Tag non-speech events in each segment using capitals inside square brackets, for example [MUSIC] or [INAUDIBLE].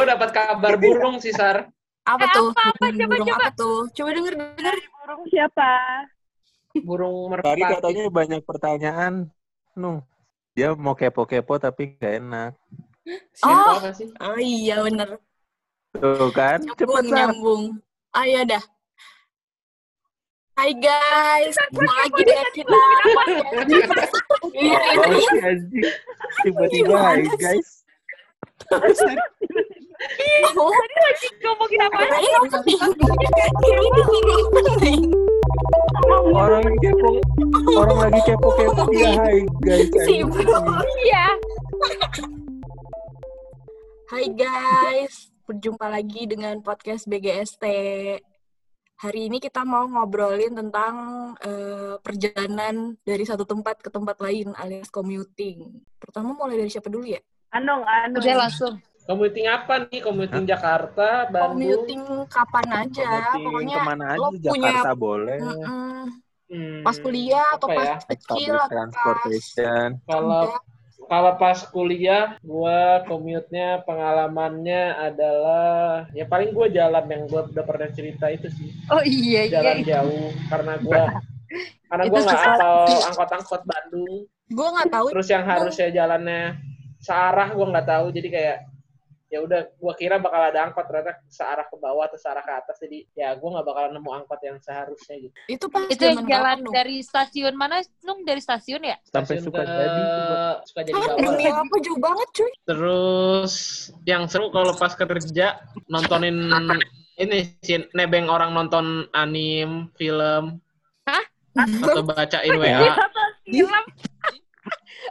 gue dapat kabar burung sih, Sar. Apa Eh, tuh? apa, apa? Burung Coba, coba. apa tuh? Coba denger denger. Burung siapa? Burung Tadi merpati. katanya banyak pertanyaan. Nuh, dia mau kepo-kepo tapi gak enak. Siapa apa sih? Oh iya bener. Tuh kan, cepet Nyambung Sar. nyambung. Ayo dah. Hai guys, ketemu lagi dengan kita. Iya, Oh. Tiba-tiba, hai guys. Oh, Ngomongin apa? Orang lagi kepo, orang lagi kepo-kepo dia hai guys. Iya. Hai guys, berjumpa lagi dengan podcast BGST. Hari ini kita mau ngobrolin tentang eh, perjalanan dari satu tempat ke tempat lain alias commuting. Pertama mulai dari siapa dulu ya? Anung, Anung. Udah langsung. Commuting apa nih? Commuting Jakarta, Bandung. Commuting kapan aja, Commuting pokoknya ke mana lo aja, punya Jakarta boleh. mm-mm, Hmm, pas kuliah atau apa pas ya? kecil Public atau pas transportation. Kalau kalau pas kuliah, gua commute-nya pengalamannya adalah ya paling gua jalan yang gua udah pernah cerita itu sih. Oh iya, iya. Jalan jauh karena gua [LAUGHS] karena gua Itu nggak hafal angkot-angkot Bandung. gue nggak tahu Terus yang harusnya jalannya searah gua nggak tahu. Jadi kayak ya udah gua kira bakal ada angkot ternyata searah ke bawah atau searah ke atas jadi ya gua nggak bakalan nemu angkot yang seharusnya gitu. itu pas Itu yang jalan kapan, dari stasiun mana? Nung dari stasiun ya? Sampai Stasiun suka ke- jadi suka jadi Hah, bawah. apa jauh banget cuy Terus yang seru kalau pas kerja nontonin ini sih nebeng orang nonton anim, film, atau bacain WA. Film.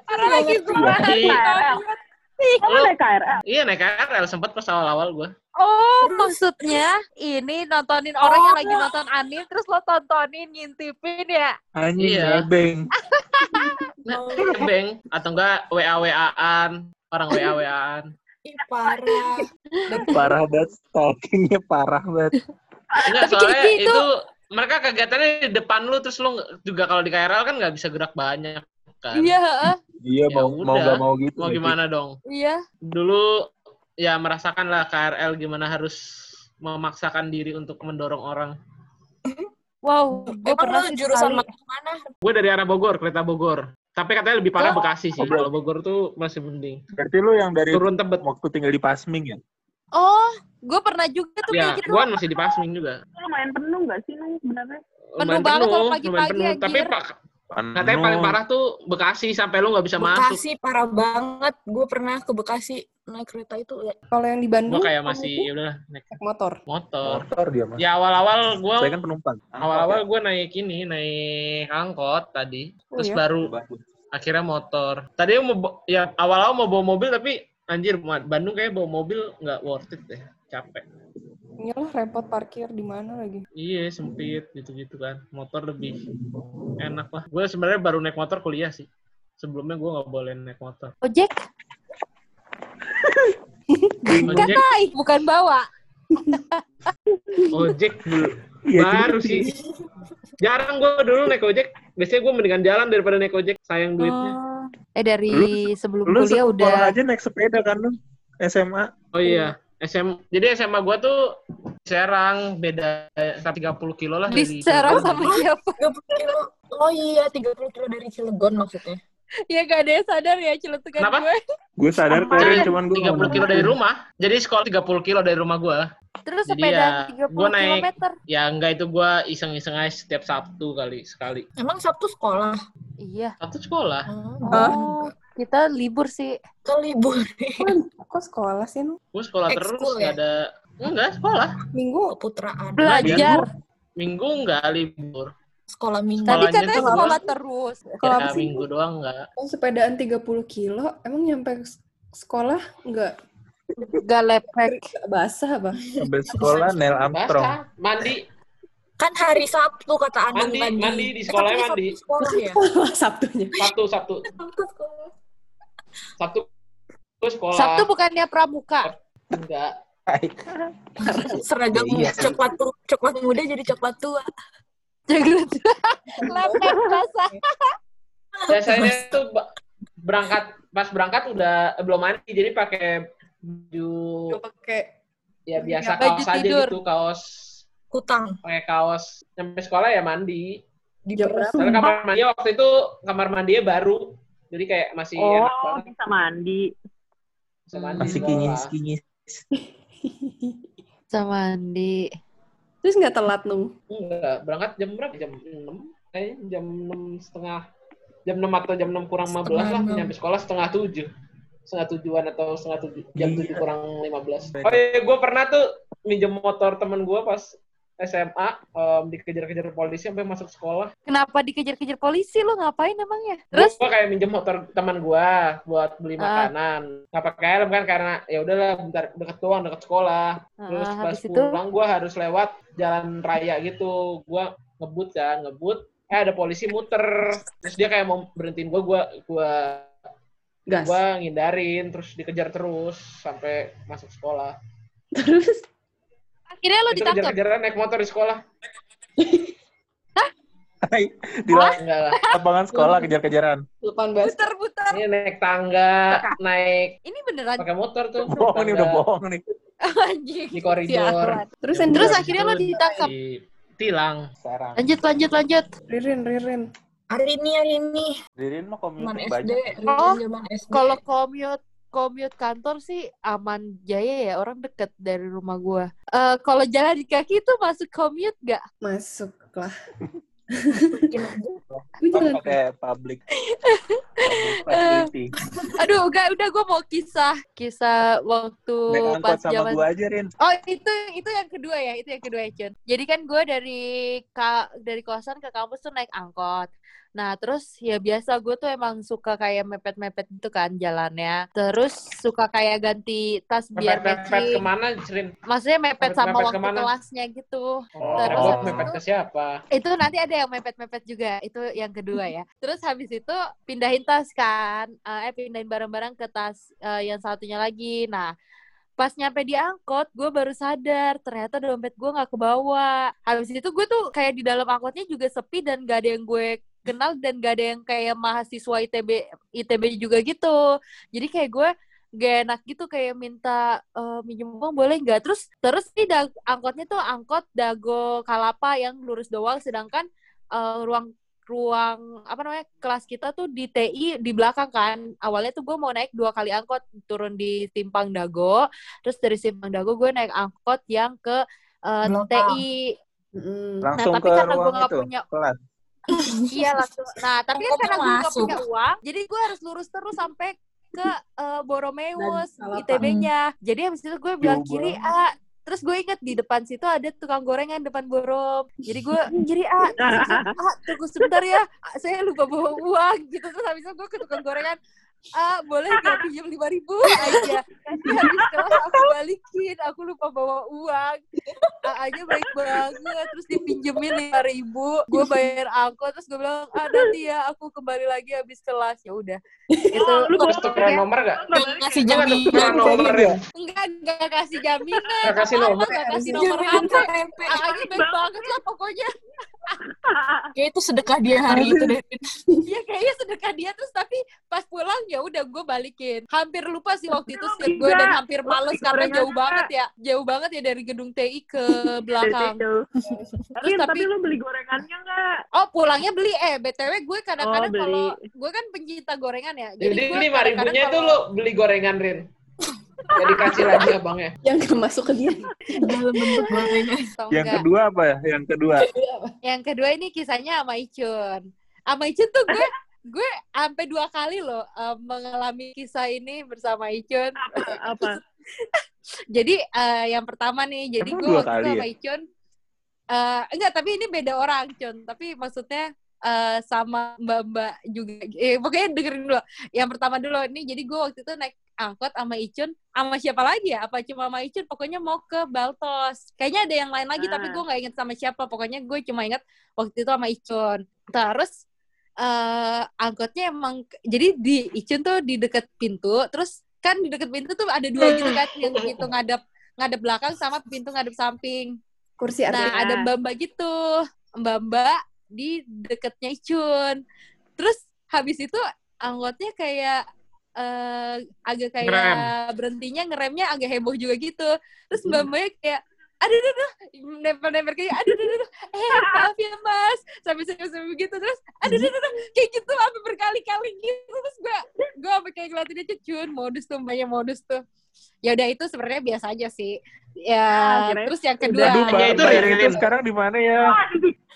Orang lagi. Iya. Kamu naik KRL? Iya naik KRL sempet pas awal-awal gue. Oh, maksudnya ini nontonin orang yang Oh. lagi nonton anime terus lo tontonin ngintipin ya? Anjing Iya. nebeng. [LAUGHS] Nebeng atau enggak WA WA-an, orang WA WA-an. Ih, parah Parah banget, stalkingnya parah banget. Enggak Tapi soalnya itu... itu- mereka kegiatannya di depan lu terus lu juga kalau di KRL kan nggak bisa gerak banyak kan. Iya, heeh. Iya, Ya mau mau udah. gak mau gitu. Mau gimana dong? iya. dulu ya merasakan lah KRL gimana harus memaksakan diri untuk mendorong orang. Wow, gue pernah sih jurusan mana Gue dari arah Bogor, kereta Bogor. Tapi katanya lebih parah Oh. Bekasi sih. Kalau Bogor tuh masih mending. Berarti lu yang dari Turun tebet. waktu tinggal di Pasming ya? Oh, gue pernah juga tuh Ya, kayak gitu. gue masih di Pasming juga. Itu lumayan penuh nggak sih, Nung, sebenarnya? Penuh banget kalau pagi-pagi, penuh. Tapi pak, katanya paling parah tuh Bekasi sampai lu nggak bisa masuk. Bekasi parah banget gue pernah ke Bekasi naik kereta itu ya. Kalau yang di Gue Bandung kayak masih ya udah naik naik motor. motor. Motor dia mas. Ya awal-awal gue Saya kan penumpang. awal-awal gue naik ini naik angkot tadi. Oh, Terus iya? baru akhirnya motor. Tadi mau ya awal-awal mau bawa mobil tapi anjir Bandung kayak bawa mobil nggak worth it deh, capek. Iyalah repot parkir di mana lagi. Iya sempit gitu-gitu kan. Motor lebih enak lah. Gue sebenarnya baru naik motor kuliah sih. Sebelumnya gue nggak boleh naik motor. Ojek? Ojek, Katai, bukan bawa. ojek dulu. Iya, baru sih. Jarang gue dulu naik ojek. Biasanya gue mendingan jalan daripada naik ojek. Sayang duitnya. Oh. Eh dari Lu- sebelum Lu kuliah udah aja naik sepeda kan lu? SMA. Oh iya. SM, jadi SMA gue tuh Serang beda eh, 30 kilo lah di dari Serang sama siapa? 30 kilo. Oh iya, 30 kilo dari Cilegon maksudnya. Ya gak ada yang sadar ya celutukan Kenapa? gue. Gue sadar keren cuman gue 30 kilo dari rumah. Jadi sekolah 30 kilo dari rumah gue. Terus Jadi sepeda ya, 30 gua naik- kilometer. Ya enggak itu gue iseng-iseng aja setiap Sabtu kali sekali. Emang Sabtu sekolah? Iya. Sabtu sekolah. Oh, kita libur sih. Ke libur. Kok sekolah sih? Gue sekolah terus ya? nggak ada enggak sekolah. Minggu Keputraan. Belajar. Minggu enggak libur. Sekolah minggu. Tadi katanya sekolah terus. Kalau ya, apa sih? minggu doang enggak. Oh, sepedaan 30 kilo, emang nyampe sekolah nggak Gak lepek. nggak basah apa? Sampai sekolah Neil Armstrong. Basah, mandi, Kan hari Sabtu kata Anung Mandi, tadi. mandi di Eh, sekolahnya tapi mandi. Sabtu sekolah ya? [LAUGHS] Sabtunya. Sabtu, Sabtu, Sabtu sekolah. Sabtu. Gue sekolah. Sabtu bukannya pramuka. enggak. Seragam Iya. coklat coklat muda jadi coklat tua. Jago. lepek basah. Biasanya tuh berangkat pas berangkat udah eh, belum mandi jadi pakai baju pakai ya biasa Baju kaos aja tidur. gitu kaos Kutang. pakai kaos sampai sekolah ya mandi Di. Soalnya kamar mandi waktu itu kamar mandinya baru jadi kayak masih enak Oh, banget bisa mandi. bisa mandi Masih di kinyis kinyis. Sama Andi. Terus nggak telat nung. enggak berangkat jam berapa jam 6 kayaknya jam 6 setengah jam 6 atau jam 6 kurang 15 lah Setengah enam. nyampe sekolah setengah 7 setengah tujuan atau setengah tujuh jam Iya. 7 kurang 15 oh iya gue pernah tuh minjem motor temen gue pas SMA em, dikejar-kejar polisi sampai masuk sekolah Kenapa dikejar-kejar polisi lu ngapain emangnya? Terus Terus gue kayak minjem motor teman gue buat beli Ah. makanan. Nggak pakai helm kan karena ya udahlah bentar deket doang deket sekolah. Terus Ah, pas habis itu pulang gue harus lewat jalan raya gitu. Gue ngebut kan ngebut. Eh ada polisi muter. Terus dia kayak mau berhentiin gue. Gue gue Gas. gue ngindarin. Terus dikejar terus sampai masuk sekolah. Terus akhirnya lu Itu ditangkap. kejar-kejaran naik motor di sekolah. Hai, di lah. lapangan sekolah kejar-kejaran. depan bas. Putar-putar. Ini naik tangga, naik Ini beneran pakai motor tuh. Bohong nih udah bohong nih. [LAUGHS] anjing. Di koridor. Sialan. Terus Jam yang Terus dua akhirnya lo ditangkap. Ditilang. Sekarang. Lanjut lanjut lanjut. Ririn, Ririn. Hari ini, hari ini. Dirin mah SD. banyak. Ririn Oh, zaman SD. Kalau commute commute kantor sih aman jaya ya orang deket dari rumah gua. Eh kalau jalan di kaki itu masuk commute gak? Masuk lah. Gue Kan jalan pakai public. [LAUGHS] public facility. Aduh, enggak udah gua mau kisah kisah waktu Naik pas angkot sama zaman gua aja, Rin. Oh itu itu yang kedua ya itu yang kedua ya Cun. Jadi kan gue dari ka, dari kosan ke kampus tuh naik angkot. Nah terus ya biasa gue tuh emang suka kayak mepet-mepet gitu kan jalannya. Terus suka kayak ganti tas biar Mepet-mepet matching. ke mana, Srin? Maksudnya mepet sama Mepet-mepet waktu ke mana? kelasnya gitu. Oh, Terus oh, mepet itu- ke siapa? Itu nanti ada yang mepet-mepet juga. Itu yang kedua ya. Terus habis itu pindahin tas kan. Eh pindahin barang-barang ke tas eh, yang satunya lagi. Nah pas nyampe di angkot gue baru sadar ternyata dompet gue nggak kebawa habis itu gue tuh kayak di dalam angkotnya juga sepi dan gak ada yang gue kenal dan gak ada yang kayak mahasiswa ITB ITB juga gitu jadi kayak gue gak enak gitu kayak minta eh, minjem uang boleh nggak terus terus nih dag- angkotnya tuh angkot Dago Kalapa yang lurus doang sedangkan eh, ruang ruang apa namanya kelas kita tuh di TI di belakang kan awalnya tuh gue mau naik dua kali angkot turun di Simpang Dago terus dari Simpang Dago gue naik angkot yang ke Belakang. TI Mm-mm. Langsung tapi ke karena gua ruang nggak itu, punya- kelas. [LAUGHS] iya langsung nah tapi kan karena gue nggak punya uang jadi gue harus lurus terus sampai ke eh, Boromeus. ITB-nya jadi habis itu gue bilang Jauh kiri ah terus gue inget di depan situ ada tukang gorengan depan borom. Jadi gue [LAUGHS] kiri ah terus, ah tunggu sebentar ya. Saya lupa bawa uang. Gitu. Terus habis itu gue ke tukang gorengan ah boleh gak pinjam lima ribu [LAUGHS] aja tapi habis kelas aku balikin aku lupa bawa uang ah aja baik banget terus dipinjemin lima ribu gue bayar angkot terus gue bilang ah nanti ya aku kembali lagi habis kelas ya udah itu Lu terus tukeran nomor gak? Tukeran jaminan. nomor, Rin? enggak enggak kasih jaminan Nggak kasih nomor? enggak kasih nomor HP. Ah, aja baik banget lah pokoknya Kayak itu sedekah dia hari itu [LAUGHS] deh. Iya kayaknya sedekah dia terus tapi pas pulang ya udah gue balikin. Hampir lupa sih waktu itu sih gue dan hampir males karena jauh banget ya. Jauh banget ya dari gedung TI ke [LAUGHS] belakang. Itu. Tapi, tapi- tapi lu beli gorengannya nggak? Oh pulangnya beli eh btw gue kadang-kadang Oh, beli. kalau gue kan pencinta gorengan ya. Jadi gue lima kadang-kadang ribunya itu lu beli gorengan, Rin. Gak dikasih lagi abangnya. [LAUGHS] Yang gak masuk ke dia. Dalam bentuk gorengan. Yang kedua apa ya? Yang kedua. Yang kedua ini kisahnya sama Icun. Sama Icun tuh gue gue sampai dua kali loh eh, mengalami kisah ini bersama Icun. Apa? [LAUGHS] Jadi eh, yang pertama nih, jadi Emang gue waktu itu kali sama Icun, eh, enggak tapi ini beda orang, Cun. Tapi maksudnya eh, sama mbak-mbak juga. Eh, pokoknya dengerin dulu. Yang pertama dulu ini, jadi gue waktu itu naik angkot sama Icun, sama siapa lagi ya? Apa cuma sama Icun? Pokoknya mau ke Baltos. Kayaknya ada yang lain lagi, tapi Ah. gue nggak inget sama siapa. Pokoknya gue cuma inget waktu itu sama Icun. Terus eh angkotnya emang jadi di Icun tuh di deket pintu, terus kan di deket pintu tuh ada dua gitu kan, yang pintu ngadap ngadep belakang sama pintu ngadep samping. Kursi Nah, atas. ada mbak-mbak gitu. Mbak-mbak di deketnya Icun. Terus habis itu anggotnya kayak eh, agak kayak Ngerem. berhentinya ngeremnya agak heboh juga gitu. Terus mbak mbaknya kayak aduh aduh aduh. Nempel-nempel kayak aduh aduh aduh eh maaf ya mas. Sampai sampai sampai begitu terus aduh aduh aduh kayak gitu sampai berkali-kali gitu terus gue gue sampai kayak ngeliatin aja cun modus tuh banyak modus tuh. Ya udah itu sebenarnya biasa aja sih. Ya Ah, kirain terus yang kedua Aduh, Mbak, itu Rin. itu sekarang di mana ya?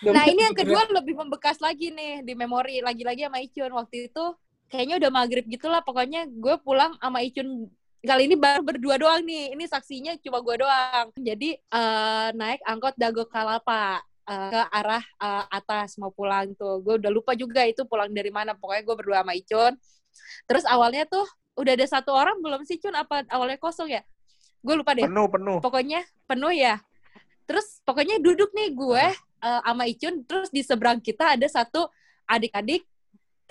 Nah ini yang kedua lebih membekas lagi nih di memori lagi-lagi sama Icun. Waktu itu kayaknya udah maghrib gitulah pokoknya gue pulang sama Icun kali ini baru berdua doang nih. Ini saksinya cuma gue doang. Jadi eh, naik angkot Dago Kalapa eh, ke arah eh, atas. Mau pulang tuh. Gue udah lupa juga itu pulang dari mana. Pokoknya gue berdua sama Icun. Terus awalnya tuh udah ada satu orang belum sih Cun? Apa awalnya kosong ya? Gue lupa deh. Penuh, penuh. pokoknya penuh ya. Terus pokoknya duduk nih gue eh, sama Icun, terus di seberang kita ada satu adik-adik,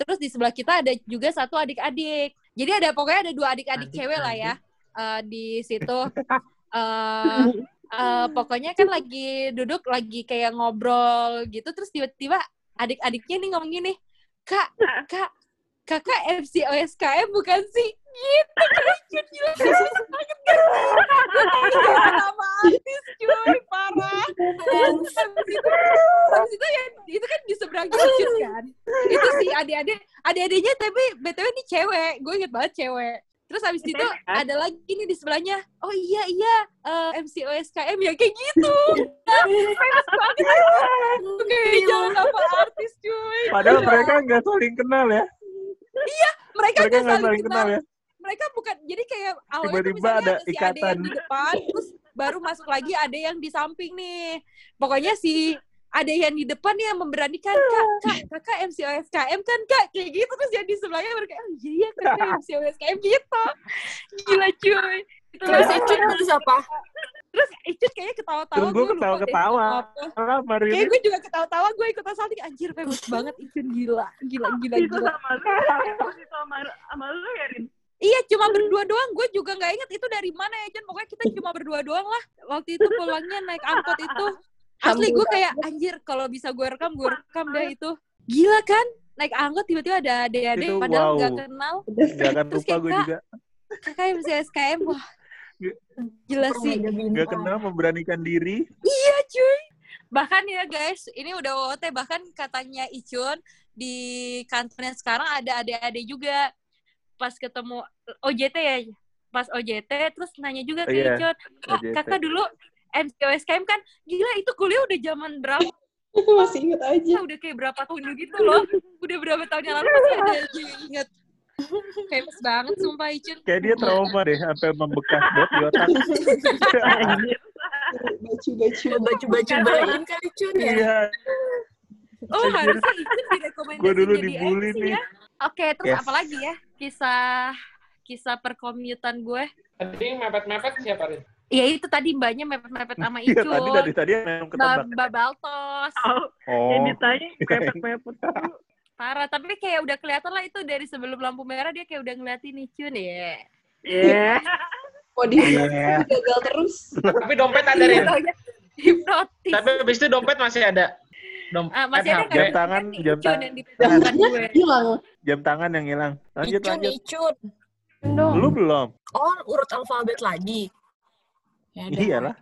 terus di sebelah kita ada juga satu adik-adik. Jadi ada pokoknya ada dua adik-adik cewek lah ya eh, di situ. [LAUGHS] Eh, eh, pokoknya kan lagi duduk lagi kayak ngobrol gitu, terus tiba-tiba adik-adiknya nih ngomong gini, kak, kak, kakak MC OSKM bukan sih? Gitu, Icun gila banget kan? Nama artis cuy, parah. Habis itu, habis itu ya, itu kan di seberang Icun kan. Itu si adik-adik, adik-adiknya tapi BTW ini cewek. Gue inget banget cewek. Terus habis itu ada lagi nih di sebelahnya. Oh iya iya, eh, MC OSKM ya kayak gitu. Famous banget. Kayak jangan nama artis cuy. Padahal mereka nggak saling kenal ya. Mereka Mereka nggak nggak saling saling kenal kenal. ya. Mereka bukan jadi kayak awalnya tuh Tiba-tiba misalnya ada ada, si ada ikatan. yang di depan, terus baru masuk lagi ada yang di samping nih. Pokoknya si ada yang di depan yang memberanikan kak kak kakak MC OSKM kan kak kayak gitu terus yang di sebelahnya mereka oh iya iya kakak MC OSKM gitu gila cuy itu Terus Icun terus apa? terus Icut kayaknya ketawa-tawa gue ketawa-ketawa. Kayak gue juga ketawa-tawa, gue ikutan salting. Anjir, famous banget Icun. Gila, gila, gila, Itu gila. sama lu, itu sama, sama lu ya, Rin? Iya, cuma berdua doang. Gue juga nggak inget itu dari mana ya, Jen. Pokoknya kita cuma berdua doang lah. Waktu itu pulangnya naik angkot itu. Asli gue kayak, anjir, kalau bisa gue rekam, gue rekam deh itu. Gila kan? Naik angkot tiba-tiba ada adik-adik, Itu padahal wow. nggak kenal. Gak akan Terus lupa kayak, gue juga. Kakak MC SKM, wah. Gila sih. Gak kenal memberanikan diri. Iya cuy. Bahkan ya guys, ini udah WOT bahkan katanya Icun di kantornya sekarang ada adik-adik juga pas ketemu OJT ya. Pas OJT terus nanya juga ke Iya, Icun, "Kak, OJT. kakak dulu MCOSKM kan gila itu kuliah udah zaman berapa? [LAUGHS] Masih inget aja. Udah kayak berapa tahun gitu loh. Udah berapa tahun yang lalu masih ada aja yang inget. [LAUGHS] Famous banget sumpah Icun. Kayak dia trauma deh sampai membekas buat di otak. Anjir. Baju-baju. Baju-baju-bajuin kali Cun ya. Iya. Oh harusnya Icun direkomendasi Gue dulu dibully MC nih. ya. Oke, terus Yes. apa lagi ya? Kisah kisah perkomutan gue. Tadi yang mepet-mepet siapa, Rin? Ya itu tadi mbaknya mepet-mepet sama Iya, Icun. tadi dari tadi memang Mbak ketebak. Mbak Baltos. Oh, Oh. yang ditanya [LAUGHS] mepet-mepet. Parah, tapi kayak udah kelihatan lah itu dari sebelum lampu merah dia kayak udah ngeliatin Icun ya. Iya. [LAUGHS] Mau di Iya. gagal terus. Tapi dompet ada, Iya, Rin. taunya hipnotis. Tapi habis itu dompet masih ada. Dompet Ah, masih ada HP. Jam tangan, Kan jam tangan. yang. Hilang. Jam tangan yang hilang. Lanjut, Icun, lanjut. Icun. Lu belum? Oh, urut alfabet lagi. Ya udah. Iyalah.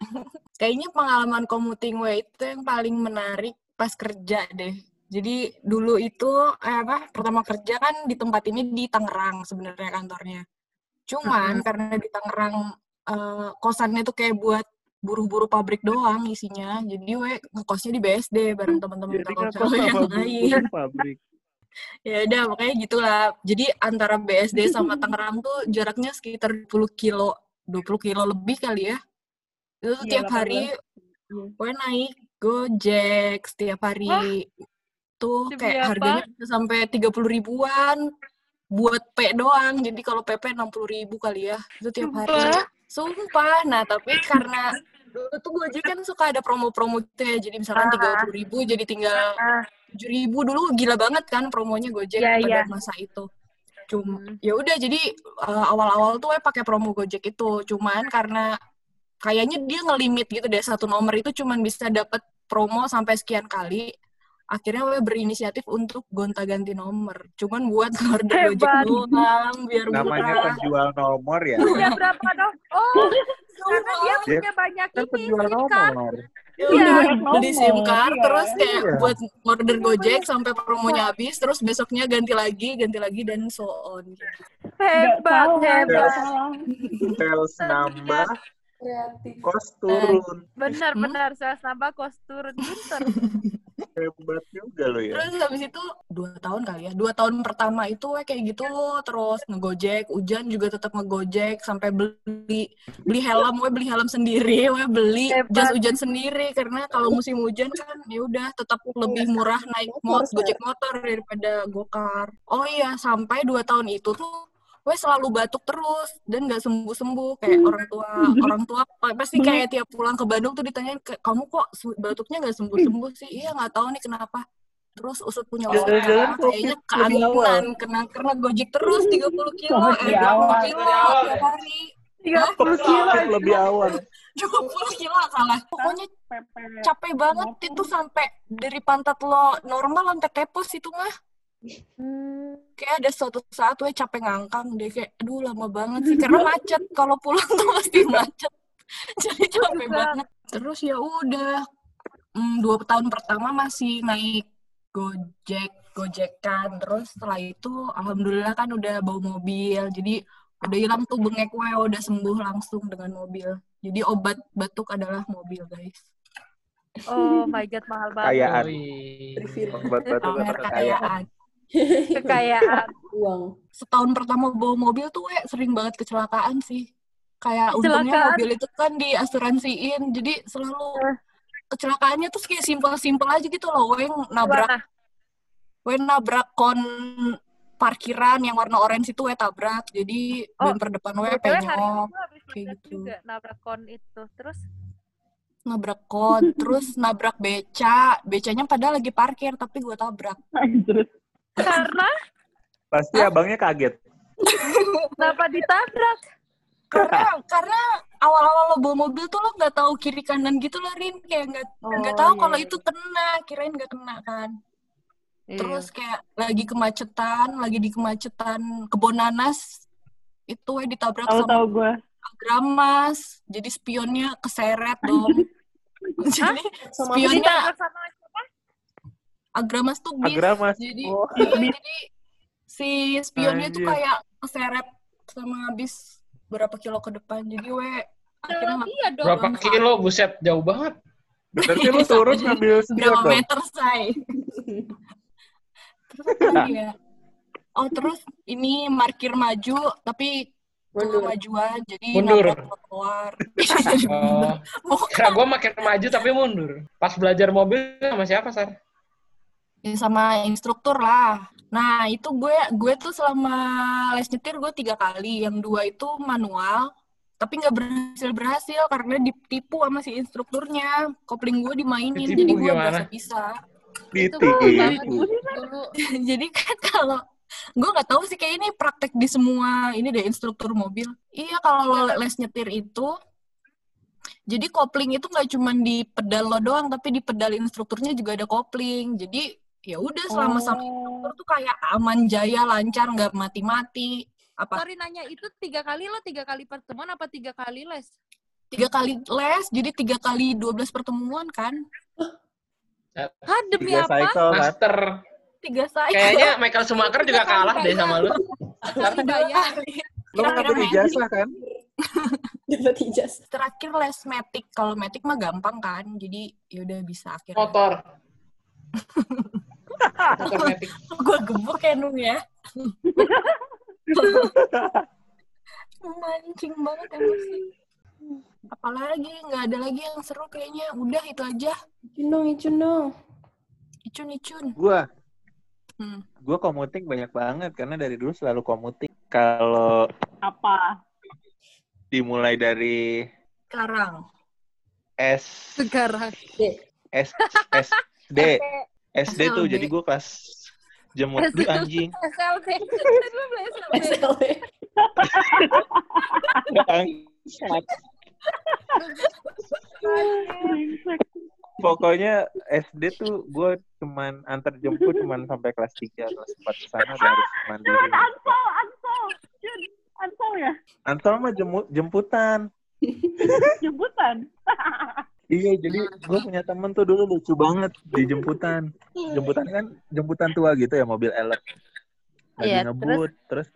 [LAUGHS] Kayaknya pengalaman commuting way itu yang paling menarik pas kerja deh. Jadi dulu itu eh, apa pertama kerja kan di tempat ini di Tangerang sebenarnya kantornya. Cuman karena di Tangerang eh, kosannya tuh kayak buat buruh-buruh pabrik doang isinya. Jadi we ngekosnya di BSD bareng teman-teman Jadi telkom ngekos cewek yang lain. [LAUGHS] pabrik. Ya udah makanya gitulah. Jadi antara BSD sama [LAUGHS] Tangerang tuh jaraknya sekitar 20 kilo, 20 kilo lebih kali ya. Itu tuh Iya, tiap hari gue naik Gojek setiap hari. Tuh Demi kayak apa? harganya bisa sampai 30 ribuan buat P doang. Jadi kalau PP 60 ribu kali ya. Itu tiap hari. Sumpah. Nah, tapi karena dulu tuh Gojek kan suka ada promo-promo gitu ya. Jadi misalkan 30 ribu jadi tinggal tujuh ribu dulu gila banget kan promonya Gojek Iya, pada iya. masa itu. Cuma ya udah jadi uh, awal-awal tuh gue pakai promo Gojek itu. Cuman karena kayaknya dia ngelimit gitu deh satu nomor itu cuman bisa dapat promo sampai sekian kali. Akhirnya gue berinisiatif untuk gonta-ganti nomor. Cuman buat order Gojek Hebat. doang, biar Namanya murah. penjual nomor ya. Punya berapa dong? Oh, [LAUGHS] karena dia punya banyak ini penjual nomor. Ya Iya. Nomor, beli SIM card, iya. terus kayak Iya. buat order Gojek sampai promonya habis, terus besoknya ganti lagi, ganti lagi, dan so on. Hebat, hebat. Sales nambah, Kreatif. kos turun. Benar, Hmm? benar. Sales nambah, kos turun. Pinter. [LAUGHS] Hebat juga lo ya. Terus habis itu dua tahun kali ya, dua tahun pertama itu we kayak gitu terus ngegojek, hujan juga tetap ngegojek sampai beli beli helm, we beli helm sendiri, we beli Hebat. jas hujan sendiri karena kalau musim hujan kan ya udah tetap lebih murah naik mot gojek motor daripada gokar. Oh iya sampai dua tahun itu tuh gue selalu batuk terus dan nggak sembuh sembuh kayak orang tua orang tua pasti kayak tiap pulang ke Bandung tuh ditanyain "Ke- kamu kok batuknya nggak sembuh sembuh sih? Iya nggak tahu nih kenapa. Terus usut punya Jalan-jalan kenapa? kayaknya keanggunan kena kena gojek terus 30 kilo eh lebih 20 awal. kilo awal. tiap hari. 30 kilo lebih awal. 20 [LAUGHS] kilo salah. Pokoknya capek banget itu sampai dari pantat lo normal sampai tepos itu mah Hmm. kayak ada suatu saat gue capek ngangkang deh kayak aduh lama banget sih karena macet. Kalau pulang tuh pasti [LAUGHS] macet. Jadi capek banget. Terus ya udah hmm, dua tahun pertama masih naik gojek gojekan. Terus setelah itu alhamdulillah kan udah bawa mobil. Jadi udah hilang tuh bengek gue udah sembuh langsung dengan mobil. Jadi obat batuk adalah mobil guys. Oh my God, mahal banget. Kayaan. Obat batu pamer kekayaan. [LAUGHS] kekayaan uang. setahun pertama bawa mobil tuh we sering banget kecelakaan sih. Kayak untungnya Kecelakaan? mobil itu kan diasuransiin, jadi selalu kecelakaannya tuh kayak simpel-simpel aja gitu loh. We nabrak, Gimana? we nabrak kon parkiran yang warna orange itu we tabrak. Jadi Oh, bumper depan we penyok, kayak gitu. juga, nabrak kon itu. Terus, nabrak kon, terus [LAUGHS] nabrak beca. Becanya padahal lagi parkir tapi gue tabrak. Karena Pasti abangnya kaget. kenapa ditabrak? karena karena awal-awal lo bawa mobil tuh lo nggak tahu kiri kanan gitu loh Rin kayak nggak nggak Oh, tahu iya, kalau iya. itu kena kirain nggak kena kan Iya. terus kayak lagi kemacetan lagi di kemacetan kebonanas itu we ditabrak Tahu sama tahu gue. agramas jadi spionnya keseret dong [LAUGHS] jadi spionnya sama? Agramas tuh bis Agramas. jadi Oh. iya, jadi si spionnya tuh Anjir. kayak keseret sama bis berapa kilo ke depan jadi we akhirnya Iya dong. Berapa kilo? Buset, jauh banget. Berarti [LAUGHS] lu turun ngambil spion berapa dong. meter say terus apa ya oh terus ini parkir maju tapi Mundur. kemajuan jadi Mundur. trotoar Oh, [LAUGHS] kira gue makin maju tapi mundur. Pas belajar mobil sama siapa, Sar? Ya, sama instruktur lah. Nah itu gue gue tuh selama les nyetir gue tiga kali. Yang dua itu manual tapi nggak berhasil berhasil karena ditipu sama si instrukturnya. Kopling gue dimainin Ditipu jadi gue nggak bisa Itu banget Ditipu. dulu. [LAUGHS] jadi kan kalau gue nggak tahu sih kayak ini praktek di semua ini deh instruktur mobil. Iya kalau lo les nyetir itu jadi kopling itu nggak cuma di pedal lo doang tapi di pedal instrukturnya juga ada kopling. Jadi ya udah selama sama instruktur tuh kayak aman jaya lancar nggak mati-mati apa Sorry nanya, itu tiga kali lo tiga kali pertemuan apa tiga kali les? tiga kali les jadi tiga kali 12 pertemuan kan Hah, demi Tiga apa? cycle. Master. tiga saya Kayaknya Michael Schumacher juga kalah deh sama lu. Kali bayar. Lu kan ngambil ijazah kan? Dapat ijazah. terakhir les metik kalau metik mah gampang kan jadi ya udah bisa akhirnya Motor. [LAUGHS] Gue gebuk ya Nung ya [LAUGHS] mancing banget emosi apalagi nggak ada lagi yang seru kayaknya udah itu aja Icun dong, icun dong. icun icun Gua, hmm. gua komuting banyak banget karena dari dulu selalu komuting. Kalau Apa? dimulai dari sekarang S Sekarang. S SD SD tuh jadi gua kelas jemur Duh, anjing SLB. SLB. Bangsat. Pokoknya SD tuh gue cuman antar jemput cuman sampai kelas 3, kelas 4 ke sana udah harus mandiri. Ansol, ansol. Ansol ya? Ansol mah jemu- jemputan. [LAUGHS] Jemputan. [LAUGHS] Iya, jadi gue punya temen tuh dulu lucu banget di jemputan. Jemputan kan jemputan tua gitu ya, mobil elek. Lagi Iya, ngebut, terus,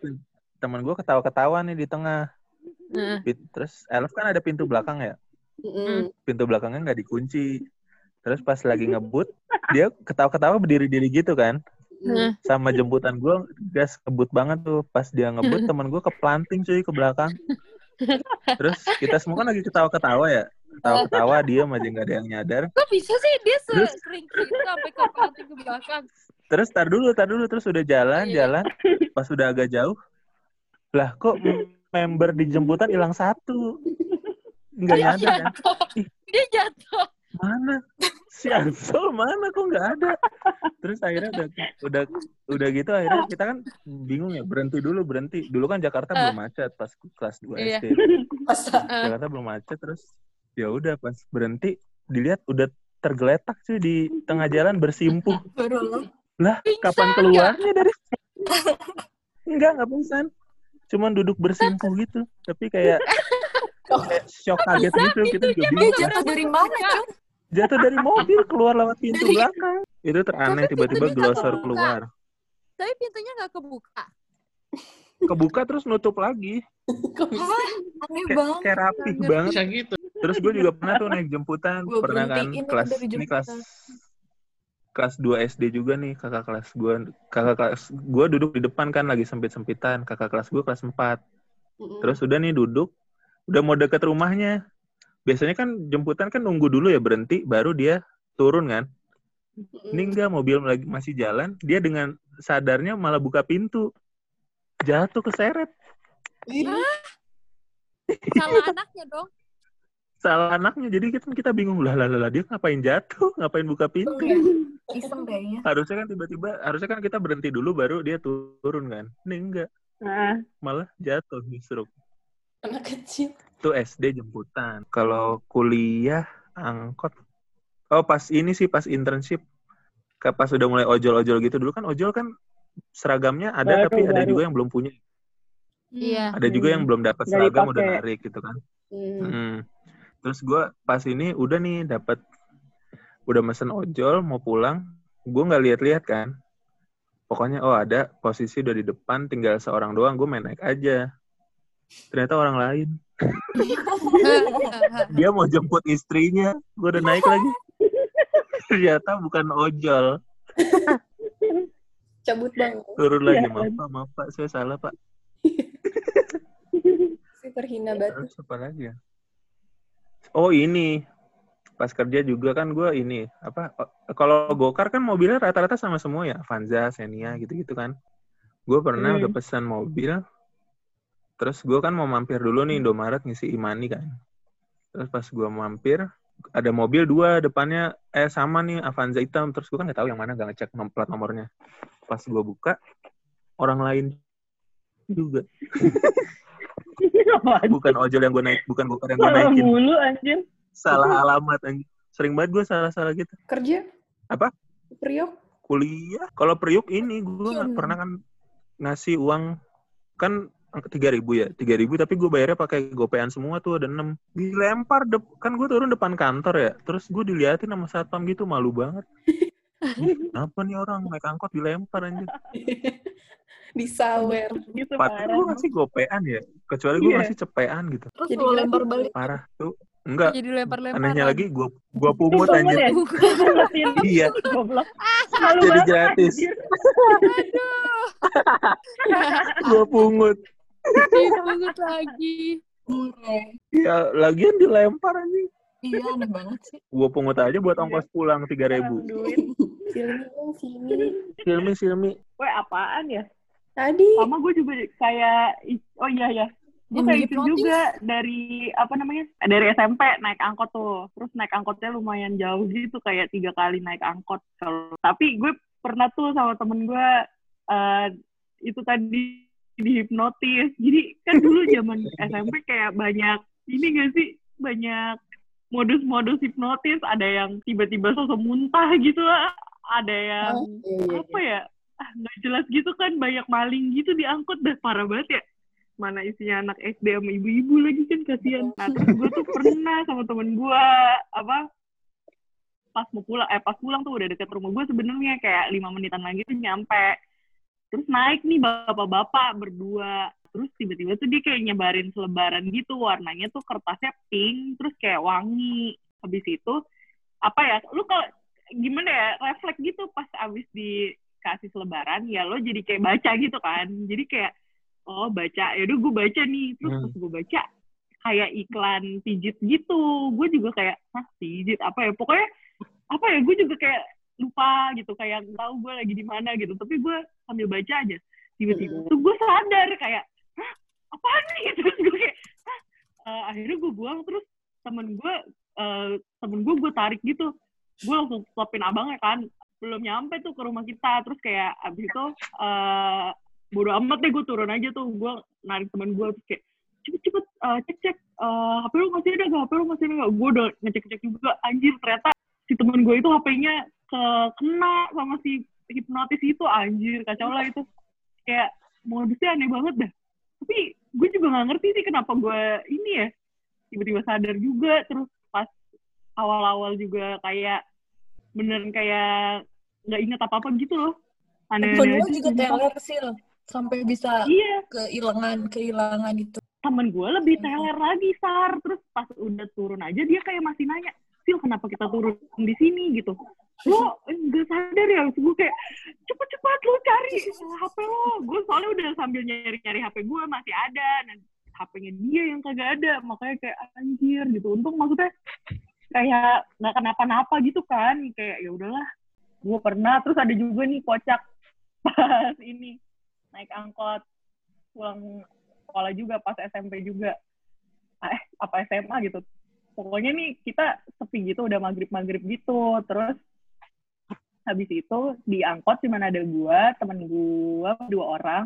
temen gue ketawa-ketawa nih di tengah. Pit- Terus elf kan ada pintu belakang ya, Mm-mm. pintu belakangnya nggak dikunci. Terus pas lagi ngebut, dia ketawa-ketawa berdiri-diri gitu kan. Heeh. Sama jemputan gue gas ngebut banget tuh. Pas dia ngebut, temen gue keplanting cuy ke belakang. Terus kita semua kan lagi ketawa-ketawa ya. Ketawa-ketawa, dia aja nggak ada yang nyadar. Kok bisa sih dia Terus? sering itu sampai ke panting ke belakang? Terus tar dulu, tar dulu. Terus udah jalan, Iya. jalan. Pas udah agak jauh, lah kok member di jemputan hilang satu. Nggak nyadar kan. Dia jatuh. Mana? Si Ansel mana kok nggak ada? Terus akhirnya udah udah udah gitu akhirnya kita kan bingung ya berhenti dulu berhenti. Dulu kan Jakarta belum macet pas kelas 2 Iya. SD. Eh, Jakarta belum macet terus ya udah pas berhenti dilihat udah tergeletak sih di tengah jalan bersimpuh. Baru. Lah, Pingsan kapan keluarnya dari [LAUGHS] Enggak, enggak pingsan. Cuman duduk bersimpuh gitu. Tapi kayak kayak shock kaget gitu kita juga Dia jatuh dari mana? Jatuh dari mobil keluar lewat pintu belakang. Itu teraneh tiba-tiba glosor keluar. Tapi pintunya nggak kebuka. Kebuka terus nutup lagi. [LAUGHS] Hah? Aneh banget. kayak Nggak banget. Bisa gitu. Terus gue juga pernah tuh naik jemputan, Gua pernah kan kelas ini kelas kelas 2 SD juga nih kakak kelas gue kakak kelas gue duduk di depan kan lagi sempit sempitan kakak kelas gue kelas 4 Mm-mm. terus udah nih duduk udah mau deket rumahnya biasanya kan jemputan kan nunggu dulu ya berhenti baru dia turun kan Mm-mm. ini enggak mobil lagi masih jalan dia dengan sadarnya malah buka pintu jatuh keseret. Ih, Salah [LAUGHS] anaknya dong. salah anaknya. Jadi kita kita bingung lah lah lah lah, dia ngapain jatuh? Ngapain buka pintu? Iseng kayaknya. harusnya kan tiba-tiba harusnya kan kita berhenti dulu baru dia turun kan? Ini enggak. Nah, malah jatuh justru. Anak kecil. itu SD jemputan. Kalau kuliah angkot. Oh pas ini sih pas internship. Ke- pas udah mulai ojol-ojol gitu. Dulu kan ojol kan seragamnya ada Baru, tapi ada baru. juga yang belum punya Iya. ada juga yang belum dapat seragam udah narik gitu kan Hmm. Hmm. Terus gue pas ini udah nih dapat udah mesen ojol mau pulang, gue nggak lihat-lihat kan. Pokoknya oh ada posisi udah di depan, tinggal seorang doang, gue main naik aja. Ternyata orang lain. [LAUGHS] Dia mau jemput istrinya, gue udah naik lagi. [LAUGHS] Ternyata bukan ojol. Cabut bang. Turun lagi, Iya. maaf pak, maaf pak, saya salah pak. [LAUGHS] Si terhina banget. Terus apa lagi ya? Oh ini, pas kerja juga kan gue ini apa? oh, Kalau gokar kan mobilnya rata-rata sama semua ya, Avanza, Xenia gitu-gitu kan. Gue pernah Hmm. udah pesan mobil, terus gue kan mau mampir dulu nih Indomaret ngisi imani kan. Terus pas gue mampir, ada mobil dua depannya eh sama nih Avanza hitam, terus gue kan nggak tahu yang mana, nggak ngecek nom- plat nomornya. Pas gue buka, orang lain juga, [LAUGHS] bukan ojol yang gue naik, bukan gokar yang gue Salah naikin. mulu anjir. salah alamat anjing. Sering banget gue salah-salah gitu. Kerja? Apa? Priok? Kuliah, kalau Priuk ini gue nggak Hmm. pernah kan ngasih uang kan tiga ribu ya, tiga ribu tapi gue bayarnya pakai gopean semua tuh ada enam. Dilempar dep kan gue turun depan kantor ya, terus gue diliatin sama satpam gitu malu banget. [LAUGHS] Kenapa nih orang naik angkot dilempar anjir? [LAUGHS] Disawer. Gitu gue ngasih gopean ya, kecuali gue Iya. ngasih cepean gitu. Terus Jadi lo gratis. lempar balik. Parah tuh. Enggak, Jadi lempar-lempar. anehnya lagi gue gua pungut anjir. ya? [LAUGHS] Iya, Goblok. Jadi gratis. anjir. Gue pungut. Dipungut lagi. Iya, Ya, lagian dilempar anjing. Iya, aneh banget sih. Gue pungut aja buat ongkos pulang tiga ribu. Duit. Silmi Silmi. Silmi, Silmi. Weh, apaan ya? Tadi. Sama gue juga kayak, oh iya ya, gue kayak itu hipnotis. juga dari apa namanya dari SMP naik angkot tuh terus naik angkotnya lumayan jauh gitu kayak tiga kali naik angkot kalau tapi gue pernah tuh sama temen gue eh, itu tadi dihipnotis. Jadi kan dulu zaman SMP kayak banyak ini gak sih? Banyak modus-modus hipnotis, ada yang tiba-tiba sosok muntah gitu, ada yang Oh, iya, iya, apa ya? Ah nggak jelas gitu kan. Banyak maling gitu diangkut. Dah parah banget ya. Mana isinya anak SD sama ibu-ibu lagi kan kasihan. Nah terus gue tuh pernah sama temen gue apa pas mau pulang eh pas pulang tuh udah deket rumah gue sebenarnya. Kayak lima menitan lagi tuh nyampe terus naik nih bapak-bapak berdua. Terus tiba-tiba tuh dia kayak nyebarin selebaran gitu. Warnanya tuh kertasnya pink terus kayak wangi. Habis itu apa ya lu kalau gimana ya refleks gitu pas abis dikasih selebaran ya lo jadi kayak baca gitu kan. Jadi kayak oh baca. Ya udah gue baca nih. Terus Hmm. pas gue baca kayak iklan pijit gitu. Gue juga kayak hah pijit? Apa ya? Pokoknya apa ya gue juga kayak lupa gitu kayak nggak tahu gue lagi di mana gitu. Tapi gue sambil baca aja tiba-tiba tuh gue sadar kayak hah apaan nih? Terus [LAUGHS] gue kayak hah Eh, akhirnya gue buang terus temen gue eh, temen gue gue tarik gitu. Gue langsung stopin abangnya kan belum nyampe tuh ke rumah kita. Terus kayak abis itu eh bodo amat deh gue turun aja tuh. Gue narik temen gue terus kayak cepet-cepet eh, cek-cek eh, HP lu masih ada gak? HP lu masih ada gak? Gue udah ngecek-cek juga anjir ternyata si temen gue itu HP-nya ke kena sama si hipnotis itu anjir kacau lah itu. Kayak modusnya aneh banget dah tapi gue juga nggak ngerti sih kenapa gue ini ya tiba-tiba sadar juga terus pas awal-awal juga kayak beneran kayak nggak inget apa-apa gitu loh. Temen aneh-aneh gue juga teler sih sampai bisa iya. kehilangan kehilangan itu. temen gue lebih teler lagi sar. Terus pas udah turun aja dia kayak masih nanya Sil kenapa kita turun di sini gitu. Lo nggak sadar ya gue kayak cepet-cepet lo cari HP lo. Gue soalnya udah sambil nyari-nyari HP gue masih ada dan HP-nya dia yang kagak ada. Makanya kayak anjir gitu. Untung maksudnya kayak nggak kenapa-napa gitu kan. Kayak ya udahlah gue pernah. Terus ada juga nih kocak pas ini naik angkot pulang sekolah juga pas SMP juga. Eh apa SMA gitu pokoknya nih kita sepi gitu udah maghrib maghrib gitu. Terus habis itu di angkot cuma ada gua temen gua dua orang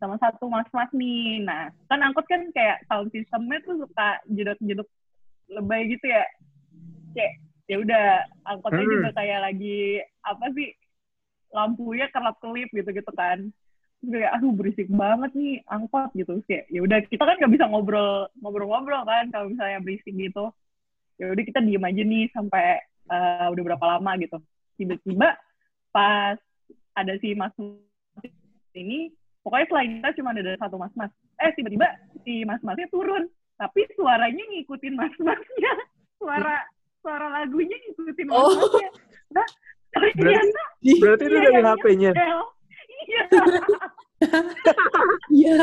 sama satu mas-mas nih. Nah kan angkot kan kayak sound systemnya tuh suka jedot-jedot lebay gitu ya. Kayak ya udah angkotnya Hmm. juga kayak lagi apa sih lampunya kelap kelip gitu gitu kan kayak aduh berisik banget nih angkot gitu. Terus kayak ya udah kita kan nggak bisa ngobrol ngobrol-ngobrol kan kalau misalnya berisik gitu. Ya udah kita diem aja nih sampai eh, udah berapa lama gitu. Tiba-tiba pas ada si mas ini pokoknya selain kita cuma ada satu mas-mas. Eh tiba-tiba si mas-masnya turun tapi suaranya ngikutin mas-masnya. Suara suara lagunya ngikutin Oh. mas-masnya. Nah ternyata Berarti itu Iya, dari HP-nya. [LAUGHS] Iya Iya.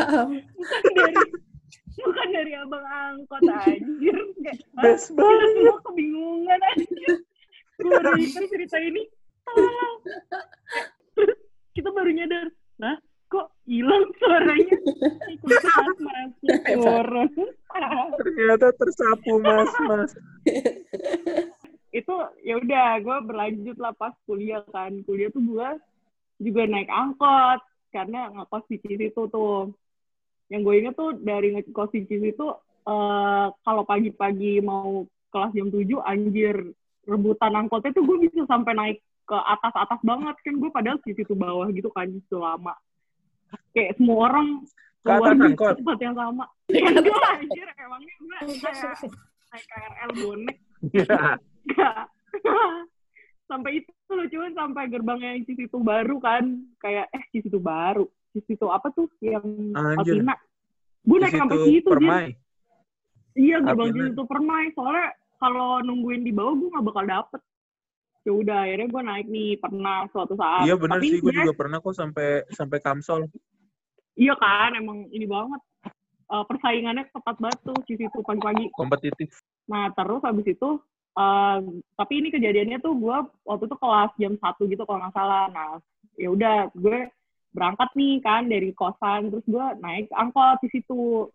bukan dari bukan dari abang angkot anjir kayak "Hah? [LAUGHS] Best kita banget. semua kebingungan anjir gue baru ingat cerita ini tolong terus kita baru nyadar nah kok hilang suaranya ikut mas masnya turun Ternyata tersapu mas-mas. [LAUGHS] itu ya udah gue berlanjut lah pas kuliah kan kuliah tuh gue juga naik angkot karena ngekos di situ tuh yang gue inget tuh dari ngekos di situ eh kalau pagi-pagi mau kelas jam 7 anjir rebutan angkotnya tuh gue bisa sampai naik ke atas-atas banget kan gue padahal di situ bawah gitu kan itu lama. Kayak semua orang Ke atas keluar di angkot? tempat yang sama. Enggak anjir emangnya gue kayak naik KRL bonek. Enggak. [LAUGHS] sampai itu loh cuman sampai gerbangnya yang Cisitu baru kan kayak eh Cisitu baru Cisitu apa tuh yang Anjir. Gue naik Di sampai situ situ permai. iya gerbang. Cisitu permai soalnya kalau nungguin di bawah gue nggak bakal dapet ya udah akhirnya gue naik nih pernah suatu saat Iya benar sih, gue juga pernah kok sampai sampai Kamsol. iya kan emang ini banget Eh, persaingannya ketat banget tuh Cisitu pagi-pagi Kompetitif. Nah, terus habis itu, tapi ini kejadiannya tuh gue waktu itu kelas jam satu gitu kalau nggak salah. Nah, ya udah gue berangkat nih kan dari kosan, terus gue naik angkot di situ.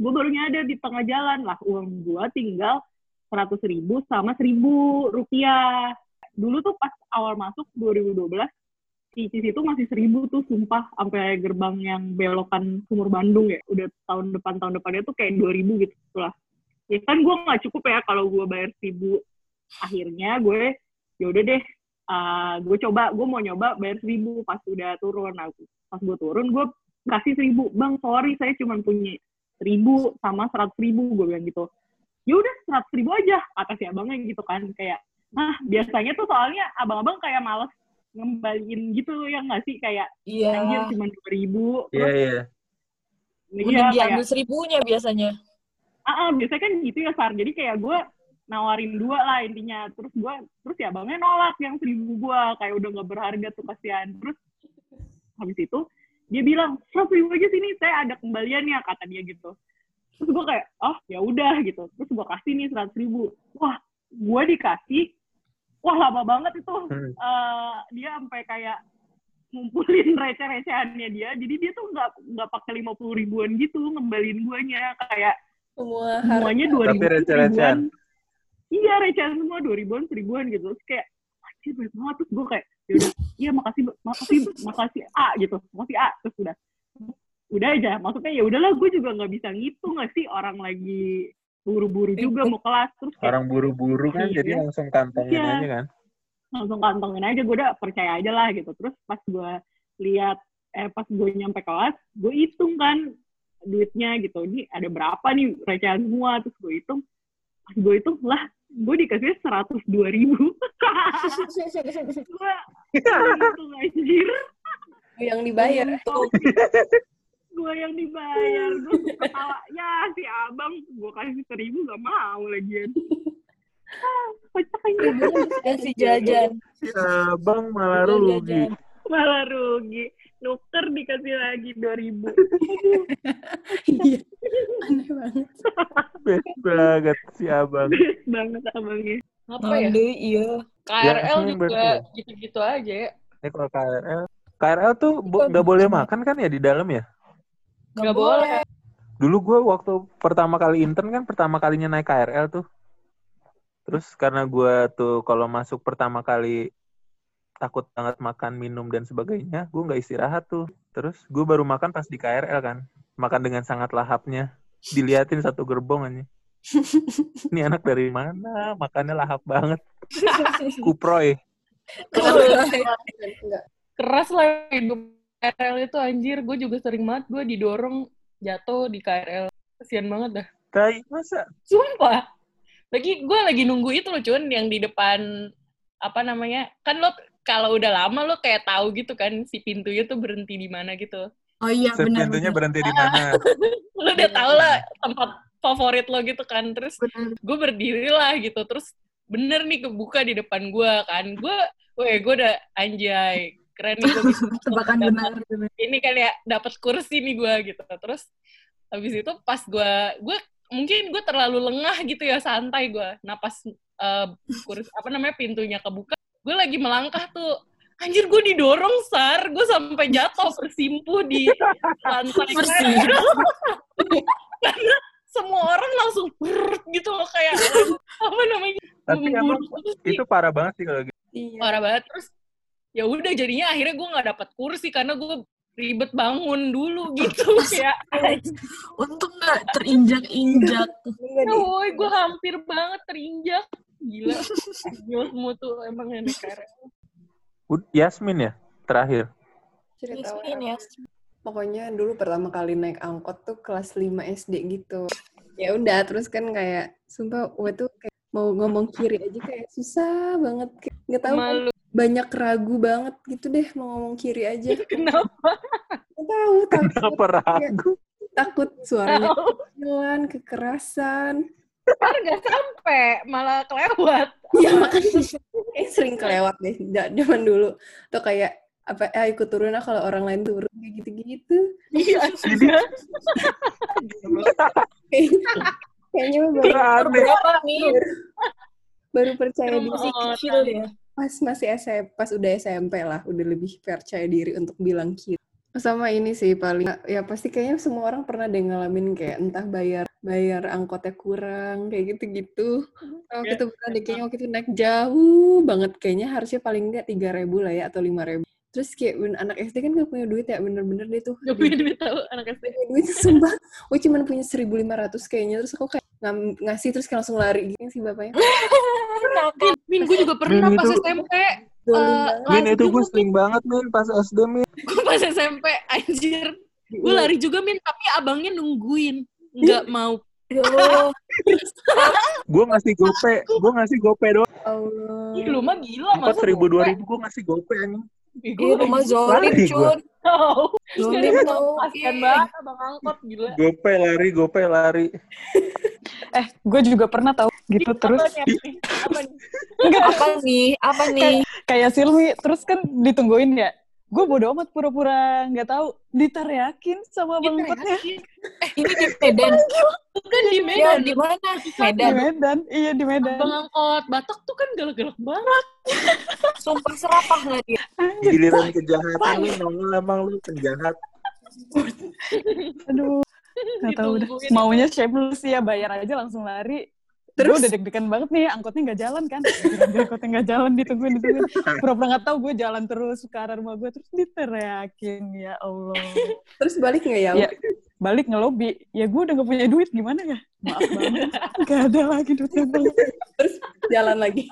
Gue baru nyadar di tengah jalan lah, uang gue tinggal seratus ribu sama seribu rupiah. Dulu tuh pas awal masuk 2012, di situ masih seribu tuh sumpah sampai gerbang yang belokan sumur Bandung ya udah tahun depan tahun depannya tuh kayak 2000 gitu lah ya kan gue nggak cukup ya kalau gue bayar seribu akhirnya gue ya udah deh uh, gue coba gue mau nyoba bayar seribu pas udah turun nah, pas gue turun gue kasih seribu bang sorry saya cuma punya seribu sama seratus ribu gue bilang gitu ya udah seratus ribu aja kata si abangnya gitu kan kayak nah biasanya tuh soalnya abang-abang kayak males ngembaliin gitu ya nggak sih kayak Iya. anjir cuma dua ribu Iya, iya. Mending iya diambil kayak seribunya biasanya. Ah ah, biasanya kan gitu ya sar jadi kayak gue nawarin dua lah intinya. Terus gue terus ya abangnya nolak yang seribu gue kayak udah nggak berharga tuh kasihan. Terus habis itu dia bilang seratus ribu aja sini saya ada kembaliannya kata dia gitu. Terus gue kayak oh ya udah gitu. Terus gue kasih nih seratus ribu. Wah gue dikasih wah lama banget itu. Hmm. Eh, dia sampai kayak ngumpulin [LAUGHS] receh-recehannya dia. Jadi dia tuh nggak nggak pakai lima puluh ribuan gitu ngembaliin guanya. Kayak Semua harga. semuanya dua Tapi ribuan iya recehan semua dua ribuan seribuan gitu terus kayak anjir banyak banget terus gue kayak yaudah iya makasih makasih makasih A gitu makasih A terus udah udah aja maksudnya ya udahlah gue juga nggak bisa ngitung nggak sih orang lagi buru-buru juga mau kelas terus kayak Orang buru-buru kan, Iya. jadi langsung kantongin Iya. aja kan. langsung kantongin aja gue udah percaya aja lah gitu terus pas gue lihat eh pas gue nyampe kelas gue hitung kan duitnya gitu. Ini ada berapa nih recehan semua? Terus gue hitung pas gue hitung lah gue dikasih seratus dua ribu. Gue hitung anjir. Yang dibayar. gue [LAUGHS] yang dibayar. Gue ketawa ya si abang gue kasih seribu gak mau lagian ah, kocak aja si jajan. Ya, bang malah rugi. malah rugi nuker dikasih lagi dua ribu Iya. Aneh banget. Best banget si abang. banget abangnya Apa ya? Mandi, iya. KRL Ya, juga gitu-gitu aja ya. Ini kalau KRL, KRL tuh bo- nggak boleh makan kan ya di dalam ya? Nggak boleh. Dulu gue waktu pertama kali intern kan pertama kalinya naik KRL tuh. Terus karena gue tuh kalau masuk pertama kali takut banget makan, minum dan sebagainya, gue nggak istirahat tuh. Terus gue baru makan pas di KRL kan, makan dengan sangat lahapnya. Diliatin satu gerbong aja. [LAUGHS] Ini anak dari mana? Makannya lahap banget. [LAUGHS] Kuproy. Enggak. keras lah hidup KRL itu anjir gue juga sering banget gue didorong jatuh di KRL kasian banget dah Tai, masa? sumpah lagi gue lagi nunggu itu loh cuman yang di depan apa namanya kan lo kalau udah lama lo kayak tahu gitu kan si pintunya tuh berhenti di mana gitu Oh iya, benar. Pintunya berhenti di mana? [LAUGHS] lo udah tau lah tempat favorit lo gitu kan terus gue berdiri lah gitu terus bener nih kebuka di depan gue kan gue weh gue udah anjay keren nih gue bisa [LAUGHS] Tebakan benar. ini kali ya dapat kursi nih gue gitu terus habis itu pas gue gue mungkin gue terlalu lengah gitu ya santai gue nah pas eh, kursi apa namanya pintunya kebuka gue lagi melangkah tuh anjir gue didorong sar gue sampai jatuh bersimpuh di lantai Bersimpuh. karena semua orang langsung brrrt gitu loh kayak apa namanya Tapi emang itu parah banget sih kalau gitu. Iya. parah banget terus ya udah jadinya akhirnya gue nggak dapat kursi karena gue ribet bangun dulu gitu [LAUGHS] kayak Untung nggak terinjak-injak. Ya woi gue hampir banget terinjak gila semua tuh emang KRL Ud- Yasmin ya terakhir. Cerita Ini ya. Pokoknya dulu pertama kali naik angkot tuh kelas 5 SD gitu. Ya udah, terus kan kayak sumpah gue tuh kayak mau ngomong kiri aja kayak susah banget. Kayak Nggak tahu malu banyak ragu banget gitu deh mau ngomong kiri aja. [LAUGHS] kenapa Nggak tahu takut Kenapa ragu? takut suaranya kekerasan. Ntar nggak sampai malah kelewat Iya makanya sering kelewat deh zaman dulu. Atau kayak apa eh ikut turun ah kalau orang lain turun kayak gitu-gitu. iya Kayaknya baru, Berarti Berapa nih? baru percaya diri ya. pas masih SMP, pas udah SMP lah, udah lebih percaya diri untuk bilang kiri. Sama ini sih paling, ya pasti kayaknya semua orang pernah deh ngalamin kayak entah bayar bayar angkotnya kurang kayak gitu-gitu. Waktu itu beneran deh, kayaknya waktu itu naik jauh banget kayaknya harusnya paling enggak tiga ribu lah ya atau lima ribu. Terus kayak ben- anak SD kan gak punya duit ya bener-bener deh tuh. Gak punya duit tau anak SD. Gak punya duit sumpah. Gue cuma punya 1500 kayaknya terus aku kayak ngam- ngasih terus kayak langsung lari gitu sih bapaknya. Nakal. Min, gue juga pernah Min, pas itu- SMP. Eh, banget. Min itu gue sering banget Min pas SD Min. Gue pas SMP, anjir. Gue lari juga, Min. Tapi abangnya nungguin. Nggak mau. Aduh, Gue ngasih gope, gue ngasih gope doang. Allah. Ih, lu mah gila. Masa seribu dua gue- ribu gue ngasih gope anjing. Ih, gue rumah zolim. Cun. [LAUGHS] Zolim tau. Kasian banget abang angkot, gila. Gope lari, gope lari. [LAUGHS] Eh, gue juga pernah tahu gitu terus Apa nih? Apa nih? enggak Apa nih? Apa nih? kayak Silmi terus kan ditungguin ya. Gue bodo amat pura-pura nggak tahu diteriakin sama bang Diteriakin. [LAUGHS] Ini di Medan. Kan di Ya, Medan. di mana? di Medan. Medan. Iya di Medan. Abang angkot Batak tuh kan galak-galak banget. [LAUGHS] Sumpah serapah nggak dia? Giliran kejahatan lu nongol emang lu penjahat. Aduh. Gak tahu udah. Maunya shameless ya bayar aja langsung lari. Terus Terus? udah deg-degan banget nih angkotnya nggak jalan kan. Angkotnya nggak jalan ditungguin ditungguin. Pura-pura nggak tahu gue jalan terus ke arah rumah gue terus diteriakin ya Allah. [LAUGHS] Terus balik nggak ya? Ya, balik ngelobi. Ya gue udah gak punya duit gimana ya? Maaf banget. Gak ada lagi duitnya. Terus jalan lagi.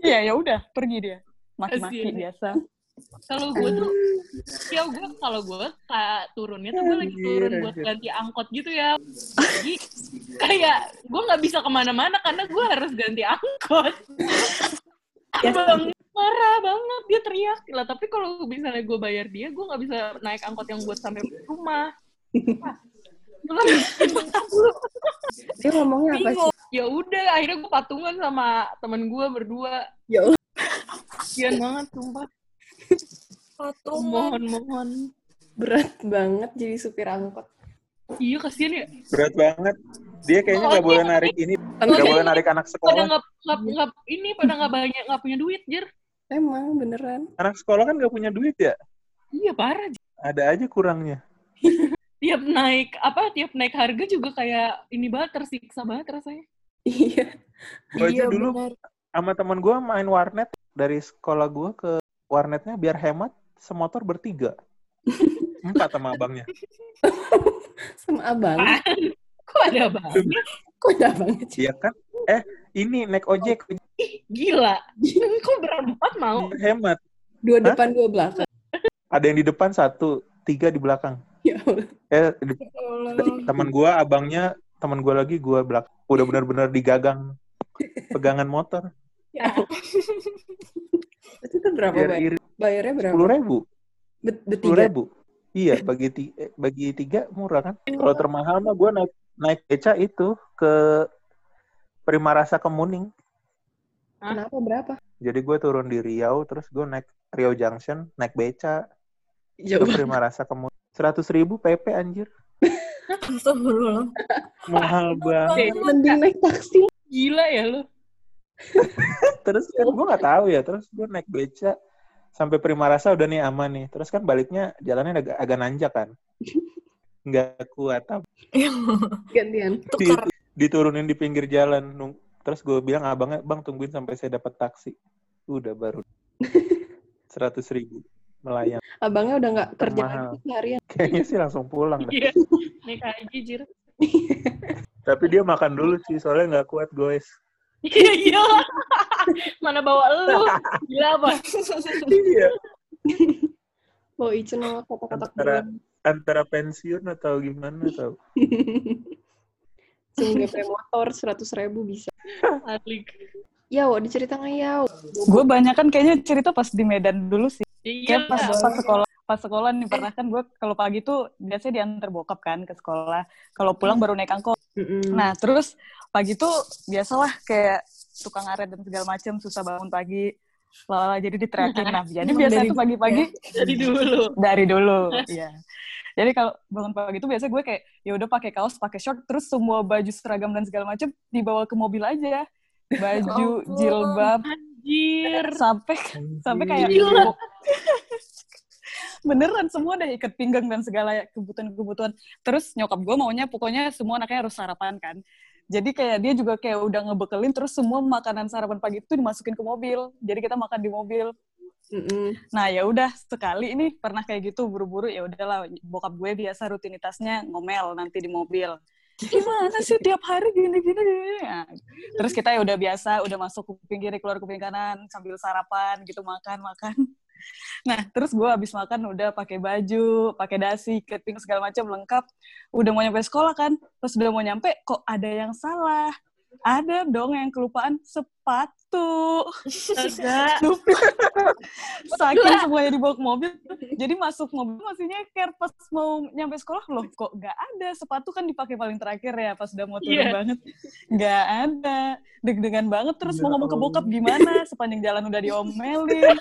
Ya ya udah pergi dia. Maki-maki biasa. Kalau gue tuh, ya gue kalau gue kayak turunnya tuh gue lagi turun buat ganti angkot gitu ya. Jadi kayak gue nggak bisa ke mana-mana karena gue harus ganti angkot. Abang marah banget dia teriak lah. Tapi kalau misalnya gue bayar dia, gue nggak bisa naik angkot yang buat sampai rumah. Dia ngomongnya apa sih? ya udah akhirnya gue patungan sama temen gue berdua. Ya. Kasian banget sumpah. Patungan. Mohon mohon. Berat banget jadi supir angkot. Iya kasian ya. Berat banget. Dia kayaknya nggak boleh narik ini, nggak boleh narik anak pada sekolah. nggak nggak nggak ini pada nggak banyak nggak punya duit jir Emang beneran. Anak sekolah kan nggak punya duit ya. iya parah Jir. Ada aja kurangnya. [LAUGHS] tiap naik apa tiap naik harga juga kayak ini banget tersiksa banget rasanya Iya. Gue aja Iya, dulu benar. sama teman gue main warnet dari sekolah gue ke warnetnya biar hemat semotor bertiga. [LAUGHS] Empat sama abangnya. Sama abang. kok ada banget Kok ada sih? Iya kan? Eh, ini naik ojek gila kok berempat mau hemat. Dua Hah? depan, dua belakang. Ada yang di depan satu, tiga di belakang. Ya Allah. Eh, di- Ya Allah. teman gue abangnya, teman gue lagi gue belakang. Udah benar-benar digagang pegangan motor. Ya. Itu berapa bayar? iri Bayarnya berapa? sepuluh ribu. Bet- Sepuluh ribu. Iya, bagi tiga, bagi tiga murah kan. Kalau termahal mah gue naik naik beca itu ke Prima Rasa Kemuning. Kenapa berapa? Jadi gue turun di Riau, terus gue naik Riau Junction, naik beca Ya ke. Prima Rasa Kemuning. Seratus ribu PP anjir. Astagfirullah. Mahal banget. Mending naik taksi. gila ya lu [LAUGHS] Terus kan gue nggak tahu ya, terus gue naik beca sampai Prima Rasa udah nih aman nih. Terus kan baliknya jalannya agak, agak nanjak kan. [LAUGHS] Nggak kuat. apa. Gantian. Tukar. Diturunin di pinggir jalan. Nung- Terus gue bilang abangnya, bang tungguin sampai saya dapat taksi. Udah baru. [LAUGHS] Seratus ribu melayang. Abangnya udah nggak kerja seharian. Kayaknya sih langsung pulang dah. iya naik haji jir Tapi dia makan dulu sih, soalnya nggak kuat guys. Iya iya mana bawa lu gila apa Iya. Mau Icen sama kata-kata Antara antara pensiun atau gimana tau. Sehingga motor seratus ribu bisa. Asli. Yaw, dicerita nggak Yaw? Gue banyak kan kayaknya cerita pas di Medan dulu sih. iya Kayak pas, pas sekolah pas sekolah nih pernah kan gue kalau pagi tuh biasanya diantar bokap kan ke sekolah. Kalau pulang baru naik angkot. Mm-mm. Nah terus pagi tuh biasalah kayak tukang ngaret dan segala macem susah bangun pagi. Lala jadi diteriakin. Nah [LAUGHS] jadi biasanya dari- tuh pagi-pagi [LAUGHS] dari dulu dari dulu. Iya. Jadi kalau bangun pagi itu biasanya gue kayak ya udah pakai kaos, pakai short, terus semua baju seragam dan segala macem dibawa ke mobil aja. Baju, [LAUGHS] ampun. jilbab, anjir sampai sampai kayak beneran semua udah ikat pinggang dan segala kebutuhan-kebutuhan terus nyokap gue maunya pokoknya semua anaknya harus sarapan kan jadi kayak dia juga kayak udah ngebekelin terus semua makanan sarapan pagi itu dimasukin ke mobil jadi kita makan di mobil Mm-mm. Nah ya udah sekali ini pernah kayak gitu buru-buru ya udahlah bokap gue biasa rutinitasnya ngomel nanti di mobil. Gimana sih tiap hari gini-gini? Nah, terus kita ya udah biasa udah masuk kuping kiri keluar kuping kanan sambil sarapan gitu makan makan. Nah terus gue habis makan udah pakai baju, pakai dasi, keting segala macam lengkap. Udah mau nyampe sekolah kan? Pas udah mau nyampe kok ada yang salah. Ada dong yang kelupaan sepatu. Lupa. [LAUGHS] Saking semuanya dibawa ke mobil, jadi masuk mobil masih nyeker. Pas mau nyampe sekolah, loh kok nggak ada. Sepatu kan dipakai paling terakhir ya, pas udah mau turun Iya. banget. Nggak ada. Deg-degan banget, terus mau ngomong ke bokap gimana? Sepanjang jalan udah diomelin.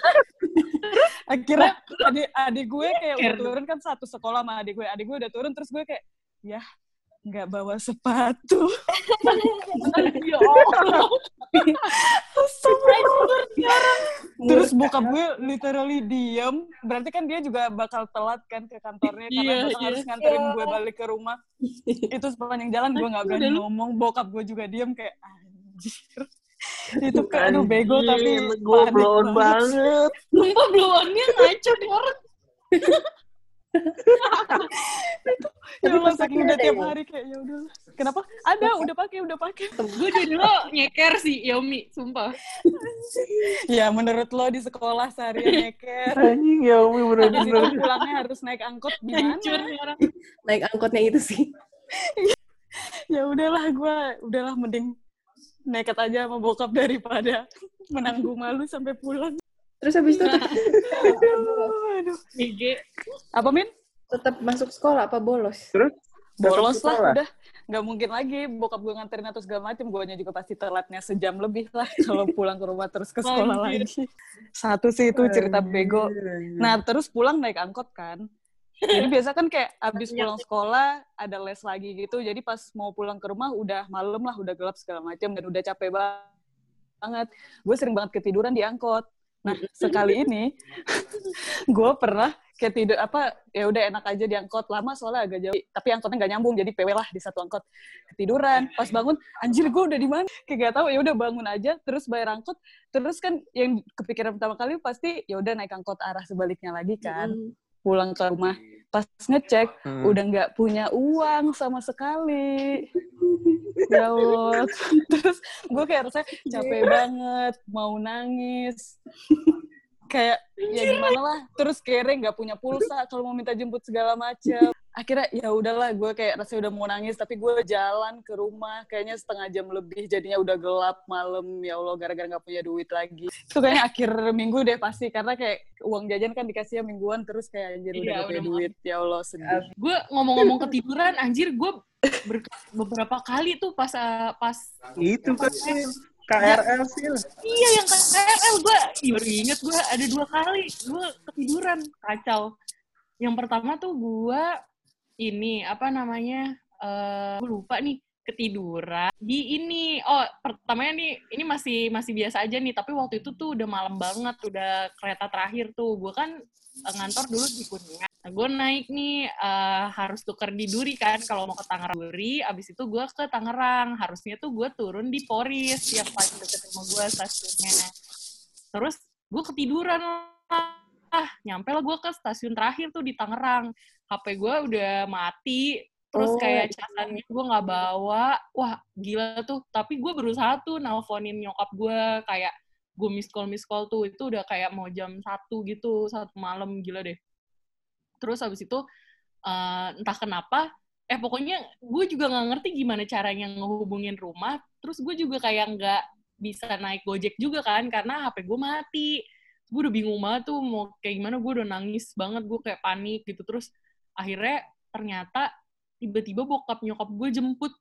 [LAUGHS] Akhirnya adik, adik gue kayak udah turun kan satu sekolah sama adik gue. Adik gue udah turun, terus gue kayak, ya nggak bawa sepatu. [LAUGHS] Terus bokap gue literally diem. Berarti kan dia juga bakal telat kan ke kantornya karena Iya, besok iya. harus nganterin gue balik ke rumah. [LAUGHS] Itu sepanjang jalan gue nggak berani ngomong. Bokap gue juga diem kayak anjir. [LAUGHS] Itu kayak aduh bego tapi gue blown banget. Sumpah blow-on-nya ngaco nih [LAUGHS] orang. Ya Allah saking udah tiap hari kayak ya udah. Kenapa? Ada, udah pakai, udah pakai. Gue dari lo nyeker sih, Yomi, sumpah. Ya menurut lo di sekolah seharian nyeker. Anjing ya itu bener-bener. pulangnya harus naik angkot gimana? Hancur nih orang. Naik angkotnya itu sih. [LAUGHS] ya udahlah gue udahlah mending nekat aja sama bokap daripada menanggung malu sampai pulang. Terus habis itu tetap, Aduh, aduh. Apa Min? tetap masuk sekolah apa bolos? Terus? Bolos lah, udah. Nggak mungkin lagi bokap gue nganterin atau segala macam gue juga pasti telatnya sejam lebih lah [LAUGHS] kalau pulang ke rumah terus ke sekolah Anjir. lagi. Satu sih itu cerita bego. Nah terus pulang naik angkot kan. Jadi biasa kan kayak abis pulang sekolah ada les lagi gitu. Jadi pas mau pulang ke rumah udah malam lah udah gelap segala macam dan udah capek banget. Gue sering banget ketiduran di angkot nah sekali ini [LAUGHS] gue pernah kayak tidur apa ya udah enak aja di angkot. Lama soalnya agak jauh tapi angkotnya nggak nyambung jadi PW lah di satu angkot. Ketiduran pas bangun anjir gue udah di mana? Kayak gak tahu ya udah bangun aja terus bayar angkot. Terus kan yang kepikiran pertama kali pasti ya udah naik angkot arah sebaliknya lagi kan. Pulang ke rumah pas ngecek Hmm. udah nggak punya uang sama sekali. Ya Allah. [LAUGHS] Terus gue kayak rasanya capek banget mau nangis kayak ya gimana lah? Terus kere nggak punya pulsa kalau mau minta jemput segala macam akhirnya ya udahlah gue kayak rasanya udah mau nangis tapi gue jalan ke rumah kayaknya setengah jam lebih jadinya udah gelap malam ya Allah gara-gara nggak punya duit lagi. Itu kayaknya akhir minggu deh pasti karena kayak uang jajan kan dikasih mingguan terus kayak anjir udah Iya, gak punya udah duit. ya Allah sedih. Gue ngomong-ngomong ketiduran, anjir gue ber- beberapa kali tuh pas uh, pas Itu kan KRL sih. iya yang KRL gue baru inget gue ada dua kali gue ketiduran kacau. Yang pertama tuh gue ini apa namanya eh gue lupa nih ketiduran. Di ini oh pertamanya nih ini masih masih biasa aja nih tapi waktu itu tuh udah malam banget udah kereta terakhir tuh. Gue kan eh, ngantor dulu di kuningan. Nah, gue naik nih eh, harus tuker di Duri kan kalau mau ke Tangerang. Duri abis itu gue ke Tangerang. Harusnya tuh gue turun di Poris yang paling deket sama gue stasiunnya. Terus gue ketiduran lah. Nyampe lah gue ke stasiun terakhir tuh di Tangerang. HP gue udah mati terus Oh, kayak casannya gue nggak bawa. Wah gila tuh. Tapi gue berusaha tuh nelfonin nyokap gue kayak gue miss call miss call tuh. Itu udah kayak mau jam satu gitu satu malam gila deh. Terus habis itu eh, entah kenapa eh pokoknya gue juga nggak ngerti gimana caranya ngehubungin rumah. Terus gue juga kayak nggak bisa naik gojek juga kan karena HP gue mati. Gue udah bingung banget tuh mau kayak gimana. Gue udah nangis banget gue kayak panik gitu. Terus akhirnya ternyata tiba-tiba bokap nyokap gue jemput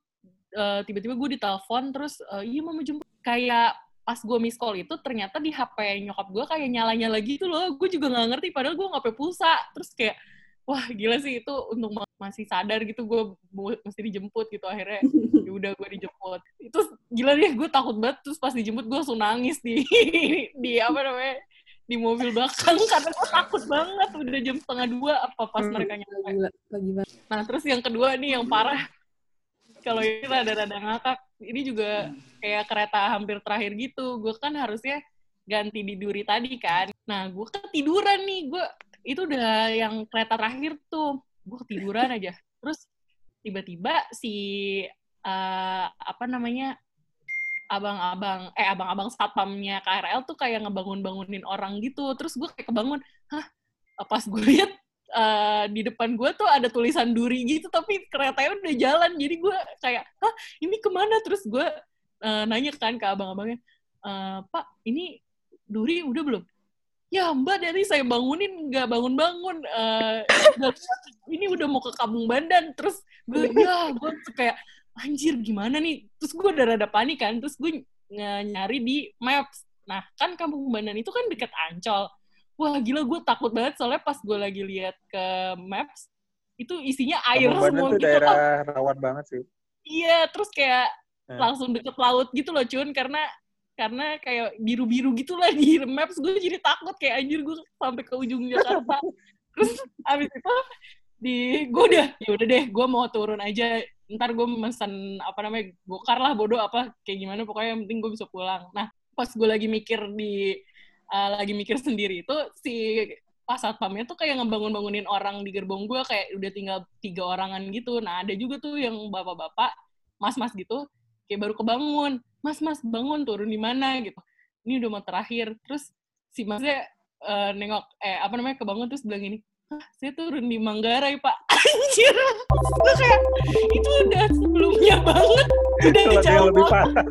eh, tiba-tiba gue ditelepon terus eh, iya mama jemput. Kayak pas gue miss call itu ternyata di HP nyokap gue kayak nyala-nyala gitu loh. Gue juga nggak ngerti padahal gue nggak pakai pulsa. Terus kayak wah gila sih itu untuk ma- masih sadar gitu gue mesti dijemput gitu. Akhirnya [LAUGHS] ya udah gue dijemput. Itu gila deh gue takut banget. Terus pas dijemput gue langsung nangis di [LAUGHS] di apa namanya di mobil belakang [LAUGHS] karena gue takut banget udah jam setengah dua apa pas mereka nyampe. Nah terus yang kedua nih yang parah. Kalau ini rada-rada ngakak. Ini juga kayak kereta hampir terakhir gitu. Gue kan harusnya ganti di duri tadi kan. Nah gue ketiduran nih. Gue itu udah yang kereta terakhir tuh. Gue ketiduran aja. Terus tiba-tiba si eh, apa namanya abang-abang eh abang-abang satpamnya KRL tuh kayak ngebangun-bangunin orang gitu. Terus gue kayak kebangun hah pas gue lihat eh, di depan gue tuh ada tulisan duri gitu tapi keretanya udah jalan. Jadi gue kayak hah ini ke mana? Terus gue eh, nanya kan ke abang-abangnya "Eh, pak ini duri udah belum? Ya mbak dari saya bangunin nggak bangun-bangun. Eh, udah- ini udah mau ke Kampung Bandan. Terus gue ya gue kayak anjir gimana nih? Terus gue udah rada panik kan terus gue ny- nyari di maps. Nah kan Kampung Bandan itu kan deket Ancol. Wah gila gue takut banget soalnya pas gue lagi lihat ke maps itu isinya air Kampung semua gitu daerah rawan banget sih. iya terus kayak Nah. langsung deket laut gitu loh cun. Karena karena kayak biru-biru gitu lah di maps. Gue jadi takut kayak anjir gue sampai ke ujung Jakarta. [LAUGHS] Terus abis itu di gue udah ya udah deh gue mau turun aja ntar gue mesen apa namanya gokar lah bodoh apa kayak gimana pokoknya yang penting gue bisa pulang. Nah pas gue lagi mikir di uh, lagi mikir sendiri itu si pas satpamnya tuh kayak ngebangun-bangunin orang di gerbong gue kayak udah tinggal tiga orangan gitu. Nah ada juga tuh yang bapak-bapak mas-mas gitu kayak baru kebangun mas mas bangun turun di mana? gitu. Ini udah mau terakhir. Terus si masnya eh, nengok eh apa namanya kebangun terus bilang gini Hah, saya turun di Manggarai pak [LAUGHS] anjir gue kayak itu udah sebelumnya banget udah lebih parah.